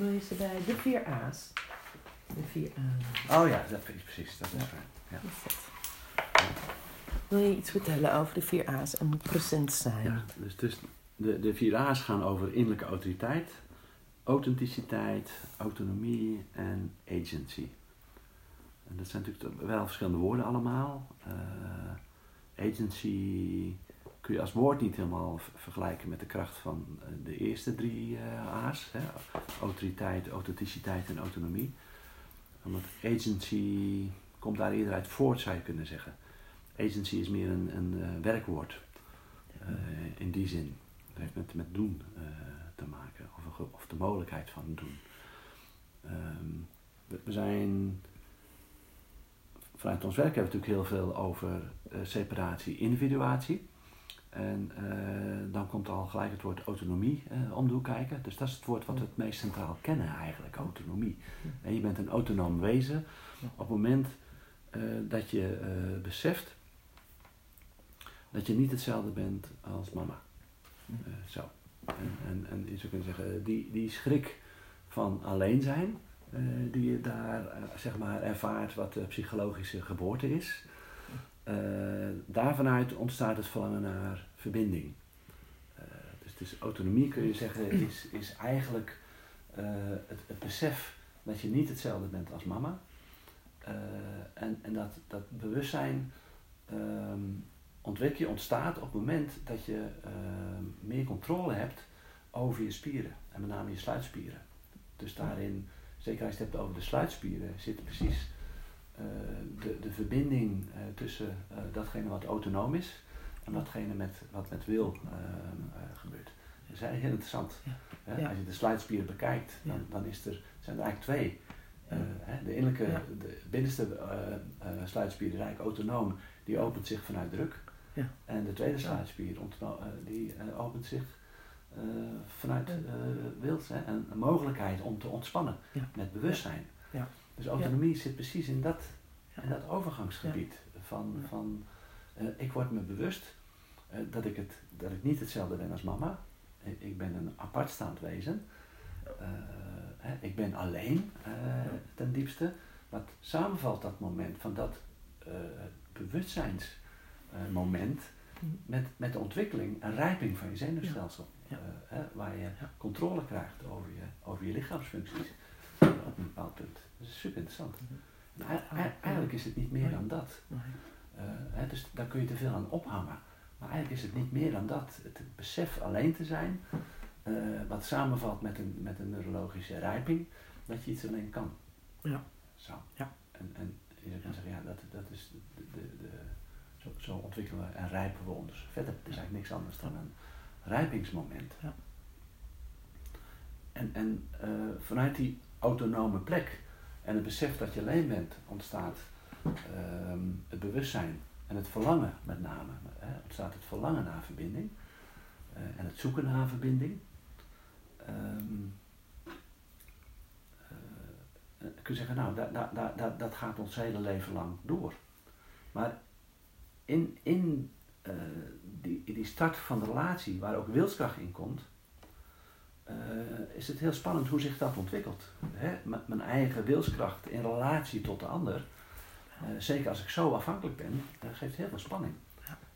wil je ze bij de vier A's. De vier A's. Oh ja, dat is precies. Dat is Ja. fijn. Ja. Wat is dat? Wil je iets vertellen over de vier A's en present zijn? Ja, dus, dus de, de vier A's gaan over innerlijke autoriteit, authenticiteit, autonomie en agency. En dat zijn natuurlijk wel verschillende woorden allemaal. Eh, agency kun je als woord niet helemaal vergelijken met de kracht van eh, de eerste drie eh, A's. Hè? Autoriteit, authenticiteit en autonomie. Omdat agency komt daar eerder uit voort, zou je kunnen zeggen. Agency is meer een, een eh, werkwoord. In die zin. Het heeft met, met doen te maken, of, of de mogelijkheid van doen. Ehm, we, zijn. Vanuit ons werk hebben we natuurlijk heel veel over separatie, individuatie. En eh, dan komt al gelijk het woord autonomie eh, om de hoek kijken. Dus dat is het woord wat we het meest centraal kennen eigenlijk, autonomie. En je bent een autonoom wezen op het moment eh, dat je beseft dat je niet hetzelfde bent als mama. Zo. En, en, en je zou kunnen zeggen, die, die schrik van alleen zijn, die je daar zeg maar ervaart wat de psychologische geboorte is, eh daarvanuit ontstaat het verlangen naar verbinding. Eh, dus, dus autonomie kun je zeggen is, is eigenlijk eh, het, het besef dat je niet hetzelfde bent als mama. Eh, en en dat, dat bewustzijn ontwikkel je, ontstaat op het moment dat je ehm, meer controle hebt over je spieren. En met name je sluitspieren. Dus daarin, zeker als je het hebt over de sluitspieren, zit precies eh, de, de verbinding eh, tussen eh, datgene wat autonoom is en datgene met, wat met wil eh, gebeurt. Dat is heel interessant. Ja. Hè? Als je de sluitspieren bekijkt, dan, dan is er, zijn er eigenlijk twee. Eh, de innerlijke, Ja. de binnenste eh, eh, sluitspier is eigenlijk autonoom, die opent zich vanuit druk. Ja. En de tweede sluitspier eh, die eh, opent zich eh, vanuit eh wild, hè, en een mogelijkheid om te ontspannen Ja. met bewustzijn. Dus autonomie zit precies in dat, in dat overgangsgebied van, van eh, ik word me bewust eh, dat, ik het, dat ik niet hetzelfde ben als mama. Ik, ik ben een apartstaand wezen. Eh, hè, ik ben alleen ten diepste. Wat samenvalt dat moment van dat bewustzijnsmoment Mhm. met, met de ontwikkeling en rijping van je zenuwstelsel. Ja. Waar je controle krijgt over je, over je lichaamsfuncties op een bepaald punt. Dat is super interessant. Ei- eigenlijk is het niet meer dan dat. Eh, hè, dus daar kun je te veel aan ophangen. Maar eigenlijk is het niet meer dan dat. Het besef alleen te zijn, eh, wat samenvalt met een, met een neurologische rijping, dat je iets alleen kan. Ja. Zo. Ja. En, en je kunnen zeggen, ja, dat, dat is de, de, de, zo, zo ontwikkelen we en rijpen we ons verder. Het is eigenlijk niks anders dan een rijpingsmoment. Ja. En, en eh, vanuit die autonome plek en het besef dat je alleen bent, ontstaat ehm, het bewustzijn en het verlangen met name. Hè, ontstaat het verlangen naar verbinding eh, en het zoeken naar verbinding. Ehm, eh, kun je zeggen, nou, da, da, da, da- dat gaat ons hele leven lang door. Maar in, in eh, die, die start van de relatie, waar ook wilskracht in komt, is het heel spannend hoe zich dat ontwikkelt. Hè? Mijn eigen wilskracht in relatie tot de ander, eh, zeker als ik zo afhankelijk ben, eh, geeft heel veel spanning.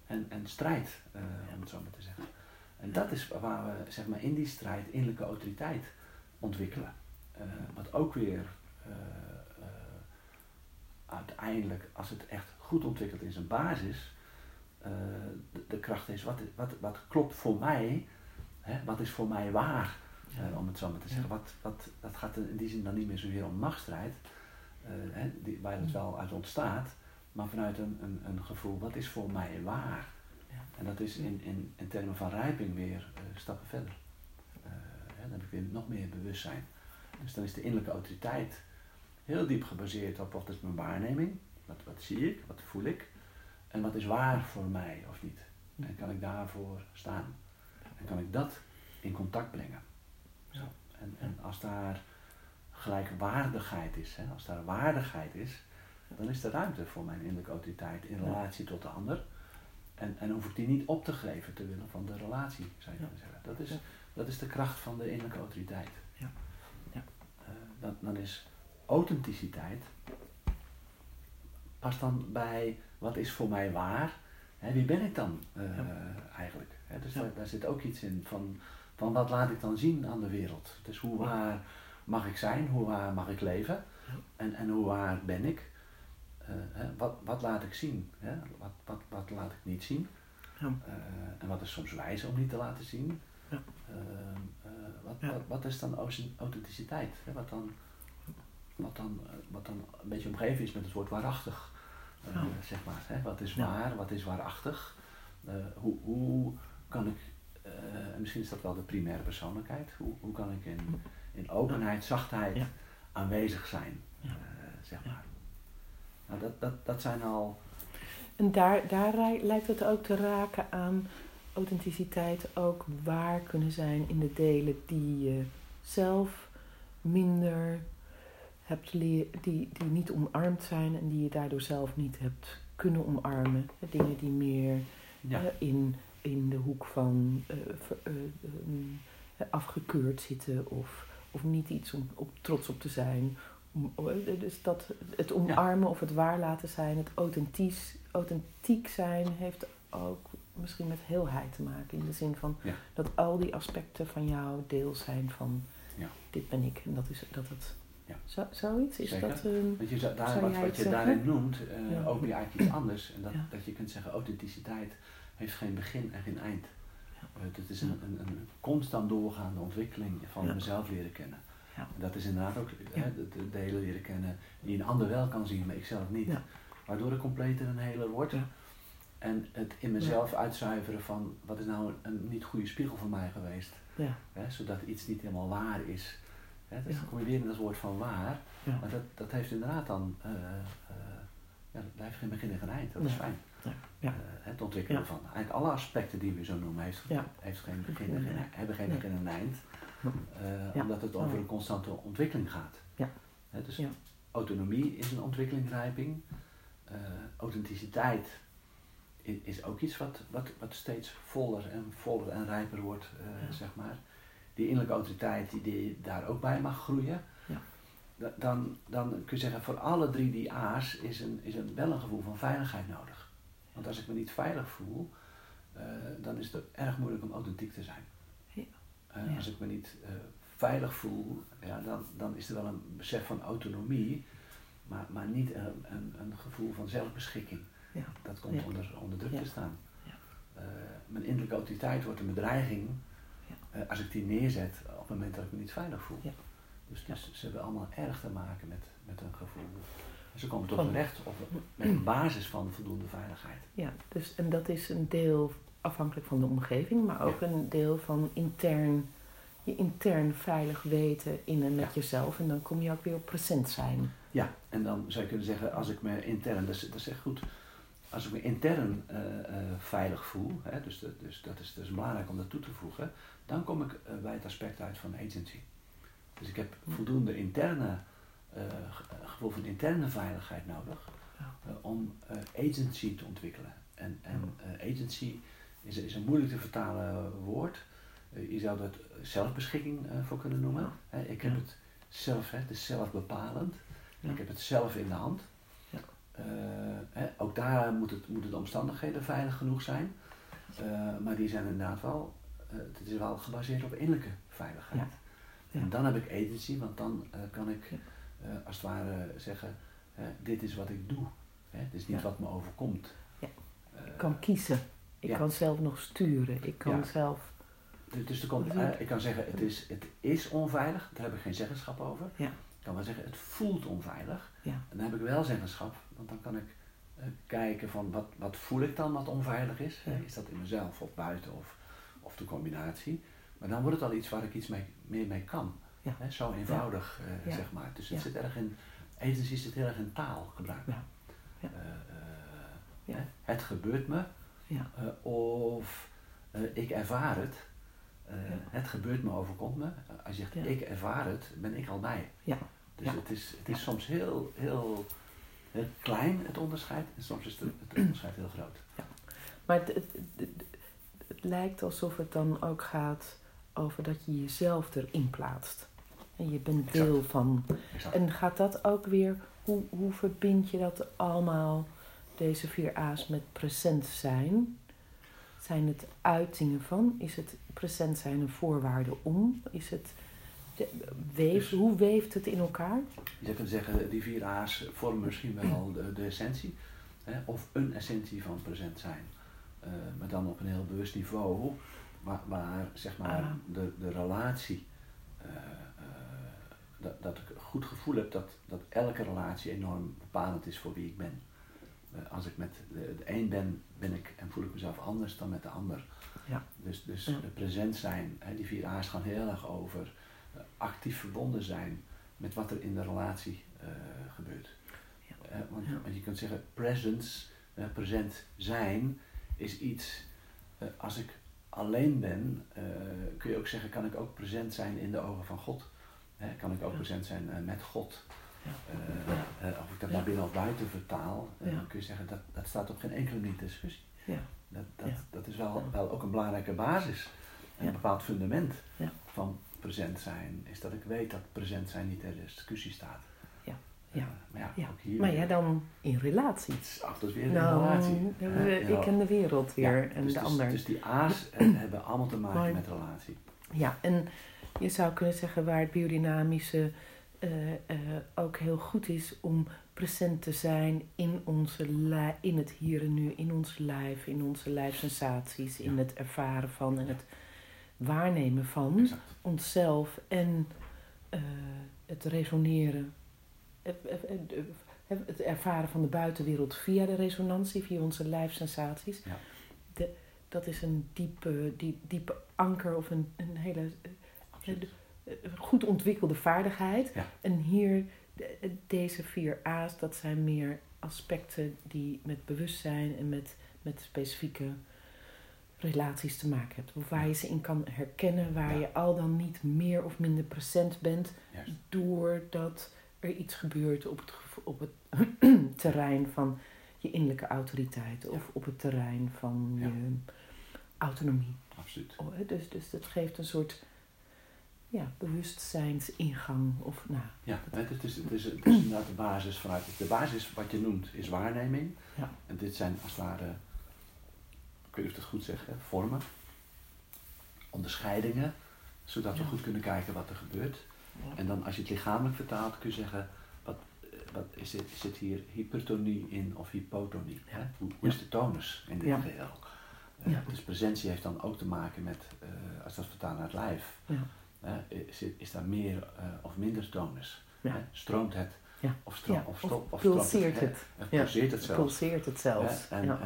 En, en strijd, eh, om het zo maar te zeggen. En dat is waar we zeg maar, in die strijd innerlijke autoriteit ontwikkelen. Eh, wat ook weer eh, eh, uiteindelijk, als het echt goed ontwikkeld in zijn basis, eh, de, de kracht is, wat, wat, wat klopt voor mij, hè, wat is voor mij waar, eh, om het zo maar te zeggen. Wat, wat, dat gaat in die zin dan niet meer zozeer om machtsstrijd, eh, hè, die, waar het wel uit ontstaat, maar vanuit een, een, een gevoel, wat is voor mij waar? Ja. En dat is in, in, in termen van rijping weer eh, stappen verder. Hè, dan heb ik weer nog meer bewustzijn. Dus dan is de innerlijke autoriteit heel diep gebaseerd op wat is mijn waarneming, wat, wat zie ik, wat voel ik en wat is waar voor mij of niet. En kan ik daarvoor staan? En kan ik dat in contact brengen? Ja. En, en als daar gelijkwaardigheid is, hè, als daar waardigheid is, dan is er ruimte voor mijn innerlijke autoriteit in relatie tot de ander. En, en hoef ik die niet op te geven te willen van de relatie, zou je kunnen zeggen. Dat is, dat is de kracht van de innerlijke autoriteit. Ja. Ja. dan, dan is authenticiteit past dan bij wat is voor mij waar. Hè, wie ben ik dan eh, eigenlijk? Hè, dus daar, daar zit ook iets in van, van wat laat ik dan zien aan de wereld. Dus hoe waar mag ik zijn, hoe waar mag ik leven en, en hoe waar ben ik? Eh, hè, wat, wat laat ik zien? Hè? Wat, wat, wat laat ik niet zien? Ja. Eh, en wat is soms wijs om niet te laten zien? Ja. Ehm, eh, wat, Ja. wat, wat is dan authent- authenticiteit? Hè? Wat, dan, wat, dan, wat dan een beetje omgeven is met het woord waarachtig. zeg maar, hè? Wat is waar, wat is waarachtig? Hoe, hoe kan ik, eh, en misschien is dat wel de primaire persoonlijkheid, hoe, hoe kan ik in, in openheid, zachtheid Ja. aanwezig zijn? Eh, zeg maar. Nou, dat, dat, dat zijn al En daar, daar lijkt het ook te raken aan authenticiteit ook waar kunnen zijn in de delen die je zelf minder hebt leer, die, die niet omarmd zijn en die je daardoor zelf niet hebt kunnen omarmen. Dingen die meer ja, eh, in, in de hoek van eh, ver- eh, eh, afgekeurd zitten of, of niet iets om op trots op te zijn. Eh, Dus dat het omarmen of het waar laten zijn, het authentisch, authentiek zijn, heeft ook misschien met heelheid te maken. In de zin van Ja. dat al die aspecten van jou deel zijn van Ja. dit ben ik. En dat is dat het. Ja. Zo, zoiets? Is Zeker. dat een. Want je, zou- daar, Zou wat, je daarin noemt, Ja. open je eigenlijk iets anders. En dat, dat je kunt zeggen, authenticiteit heeft geen begin en geen eind. Ja. Eh, het is een, een, een constant doorgaande ontwikkeling van Ja. mezelf leren kennen. Ja. En dat is inderdaad ook Ja. hè, de, de delen leren kennen die een ander wel kan zien, maar ik zelf niet. Ja. Waardoor ik completer en heler word. Ja. En het in mezelf uitzuiveren van wat is nou een, een niet goede spiegel van mij geweest. Ja, Hè, zodat iets niet helemaal waar is. Hè, dus Ja. dan kom je weer in dat woord van waar. ja. Maar dat, dat heeft inderdaad dan, eh, eh, ja, dat heeft geen begin en geen eind. Dat is Nee. fijn. Ja. Eh, het ontwikkelen Ja. van eigenlijk alle aspecten die we zo noemen, heeft, Ja. heeft geen begin en en geen, eind. hebben geen begin en eind. Eh. Omdat het over een constante ontwikkeling gaat. Ja. Hè, dus autonomie is een ontwikkelingsrijping. Eh, authenticiteit is ook iets wat, wat, wat steeds voller en voller en rijper wordt, zeg maar. Die innerlijke autoriteit die, die daar ook bij mag groeien. Dan, dan kun je zeggen, voor alle drie die A's is, een, is een, wel een gevoel van veiligheid nodig. Want als ik me niet veilig voel, eh, dan is het erg moeilijk om authentiek te zijn. Ja. Eh, Ja. Als ik me niet eh, veilig voel, ja, dan, dan is er wel een besef van autonomie, maar, maar niet een, een, een gevoel van zelfbeschikking. Ja. Dat komt onder, onder druk te staan. Ja. Mijn innerlijke autoriteit wordt een bedreiging Ja. als ik die neerzet op het moment dat ik me niet veilig voel. Ja. Dus, dus ze hebben allemaal erg te maken met, met een gevoel. En ze komen tot hun recht op, met een basis van voldoende veiligheid. Ja, dus, en dat is een deel afhankelijk van de omgeving, maar ook een deel van intern, je intern veilig weten in en met Ja. jezelf. En dan kom je ook weer op present zijn. Ja, en dan zou je kunnen zeggen, als ik me intern, dat is, dat is echt goed, als ik me intern eh, eh, veilig voel, hè, dus, dat- dus dat is dus belangrijk om dat toe te voegen, dan kom ik eh, bij het aspect uit van agency. Dus ik heb voldoende interne, eh, gevoel van interne veiligheid nodig eh, om agency te ontwikkelen. En, en agency is, is een moeilijk te vertalen woord. Je zou dat zelfbeschikking voor kunnen noemen. Ik heb Ja. het zelf, hè, het is zelfbepalend. Ja. Ik heb het zelf in de hand. Ja. Hè, ook daar moet het, moeten de omstandigheden veilig genoeg zijn. Maar die zijn inderdaad wel, het is wel gebaseerd op innerlijke veiligheid. En dan heb ik agency, want dan eh, kan ik eh, als het ware zeggen, eh, dit is wat ik doe. Hè? Het is niet wat me overkomt. Ja. Ik kan kiezen. Ik kan zelf nog sturen. Ik kan zelf. dus- dus er komt, ik- kan zeggen, het is, het is onveilig, daar heb ik geen zeggenschap over. Ja. Ik kan wel zeggen, het voelt onveilig. Ja. En dan heb ik wel zeggenschap, want dan kan ik kijken van wat, wat voel ik dan wat onveilig is. Is dat in mezelf of buiten of, of de combinatie. Maar dan wordt het al iets waar ik iets mee, meer mee kan. Ja. Zo eenvoudig, eh, zeg maar. Dus het zit erg in, agency zit heel erg in taalgebruik. Ja. Ja. Eh, eh, Het gebeurt me, Ja. of ik ervaar het. Het gebeurt me, overkomt me. Als je zegt ik ervaar het, ben ik al bij. Ja. Dus het is, het is soms heel, heel, heel klein, het onderscheid. En soms is het, het onderscheid heel groot. Maar het, het, het, het lijkt alsof het dan ook gaat over dat je jezelf erin plaatst. En je bent Exact. deel van. Exact. En gaat dat ook weer, hoe, hoe verbind je dat allemaal, deze vier A's, met present zijn? Zijn het uitingen van? Is het present zijn een voorwaarde om? Is het, de- weef, Dus- hoe weeft het in elkaar? Je kunt zeggen, die vier A's vormen misschien wel de, de essentie. Hè, of een essentie van present zijn. Eh, maar dan op een heel bewust niveau, waar, waar zeg maar Ah. de, de relatie, eh, eh, dat, dat ik een goed gevoel heb dat, dat elke relatie enorm bepalend is voor wie ik ben. Eh, als ik met de, de een ben, ben ik en voel ik mezelf anders dan met de ander. Ja. Dus, dus Ja. present zijn, hè, die vier A's gaan heel erg over actief verbonden zijn met wat er in de relatie gebeurt. Ja. Want, Ja. want je kunt zeggen, presence, present zijn, is iets, als ik alleen ben, eh, kun je ook zeggen, kan ik ook present zijn in de ogen van God. Hè, kan ik ook Ja. present zijn eh, met God. Ja. Eh, of ik dat naar binnen of buiten vertaal, Ja. dan kun je zeggen, dat, dat staat op geen enkele manier discussie. Ja. Dat, dat, dat is wel, wel ook een belangrijke basis. Een bepaald fundament Ja. van present zijn, is dat ik weet dat present zijn niet ter discussie staat. Ja. Maar ja, Ja. ook hier Maar ja, dan in relatie. iets achter weer een Nou, relatie. we- ik en de wereld weer en dus, de dus- ander. Dus die A's hebben allemaal te maken met relatie. Ja, en je zou kunnen zeggen waar het biodynamische eh, eh, ook heel goed is om present te zijn in, onze in het hier en nu, in ons lijf, in onze lijfsensaties, in Ja. het ervaren van en het waarnemen van Exact. onszelf en eh, het resoneren. Het, het- het- het ervaren van de buitenwereld via de resonantie, via onze lijfsensaties. Ja. De, dat is een diepe, die, diepe anker of een, een hele eh, Absoluut. eh, goed ontwikkelde vaardigheid. Ja. En hier, de- deze vier A's, dat zijn meer aspecten die met bewustzijn en met, met specifieke relaties te maken hebben. Of waar je ze in kan herkennen, waar Ja. je al dan niet meer of minder present bent, Juist. doordat er iets gebeurt op het, op het terrein van je innerlijke autoriteit of op het terrein van je autonomie. Absoluut. Oh, Dus, dus dat geeft een soort ja, bewustzijnsingang. Of, nou, Ja, het is, het, is, het, is, inderdaad de basis vanuit. De basis wat je noemt is waarneming. Ja. En dit zijn als het ware, ik weet niet of ik het goed zeg, hè, vormen, onderscheidingen, zodat we goed kunnen kijken wat er gebeurt. En dan als je het lichamelijk vertaalt, kun je zeggen, wat, eh, wat is, dit, zit hier hypertonie in of hypotonie? Hè? Hoe, hoe is de tonus in dit Ja. geheel? Eh, Ja. Dus presentie heeft dan ook te maken met, eh, als dat vertaalt naar het lijf, is, is daar meer eh, of minder tonus? Stroomt het? Ja. Of, stroom, Ja, of, of stop, of pulseert het. Ja. pulseert het zelfs? pulseert het zelfs. En, ja.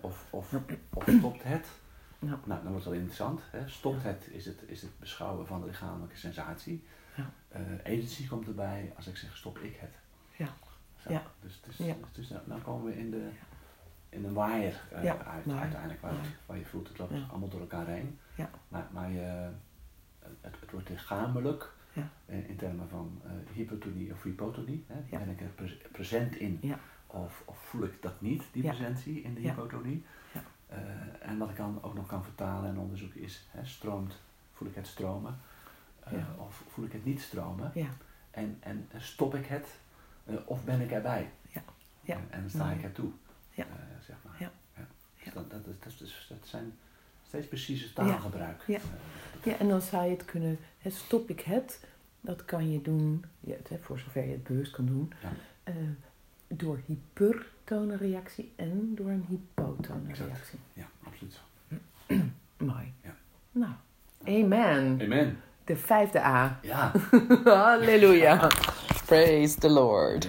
of, of, of stopt het? Ja. Nou, dan wordt het wel interessant. Hè? Stopt Ja. het is, het is het beschouwen van de lichamelijke sensatie. Ja. Eh, agency komt erbij als ik zeg stop ik het. Ja. Zo. Ja. Dus, dus, Ja. dus, dus nou, komen we in, de, in een waaier eh, Ja, uit uiteindelijk. Waar, waar je voelt het loopt allemaal door elkaar heen. Ja. Maar, maar je, het, het wordt lichamelijk Ja. in, in termen van eh, hypotonie of hypotonie. Hè? Ja. Ben ik er pre- present in Ja. of, of voel ik dat niet, die presentie in de Ja. hypotonie? Ja. Eh, en wat ik dan ook nog kan vertalen en onderzoeken is, hè, stroomt, voel ik het stromen Eh, Ja. of voel ik het niet stromen? Ja. En, en stop ik het eh, of ben ik erbij? Ja. Ja. En, sta ik ertoe? Ja. Eh, zeg maar. Ja. Dus Ja. dat, dat, is- dat, dat zijn steeds precieze taalgebruik. Ja. ja, en dan zou je het kunnen, hè, stop ik het, dat kan je doen, ja, het, hè, voor zover je het bewust kan doen, Ja. Door hypertone reactie en door een hypotone Exact. reactie. ja, absoluut zo. Mooi. Ja. Nou, amen. Amen. De vijfde A. Ja. Halleluja. Praise the Lord.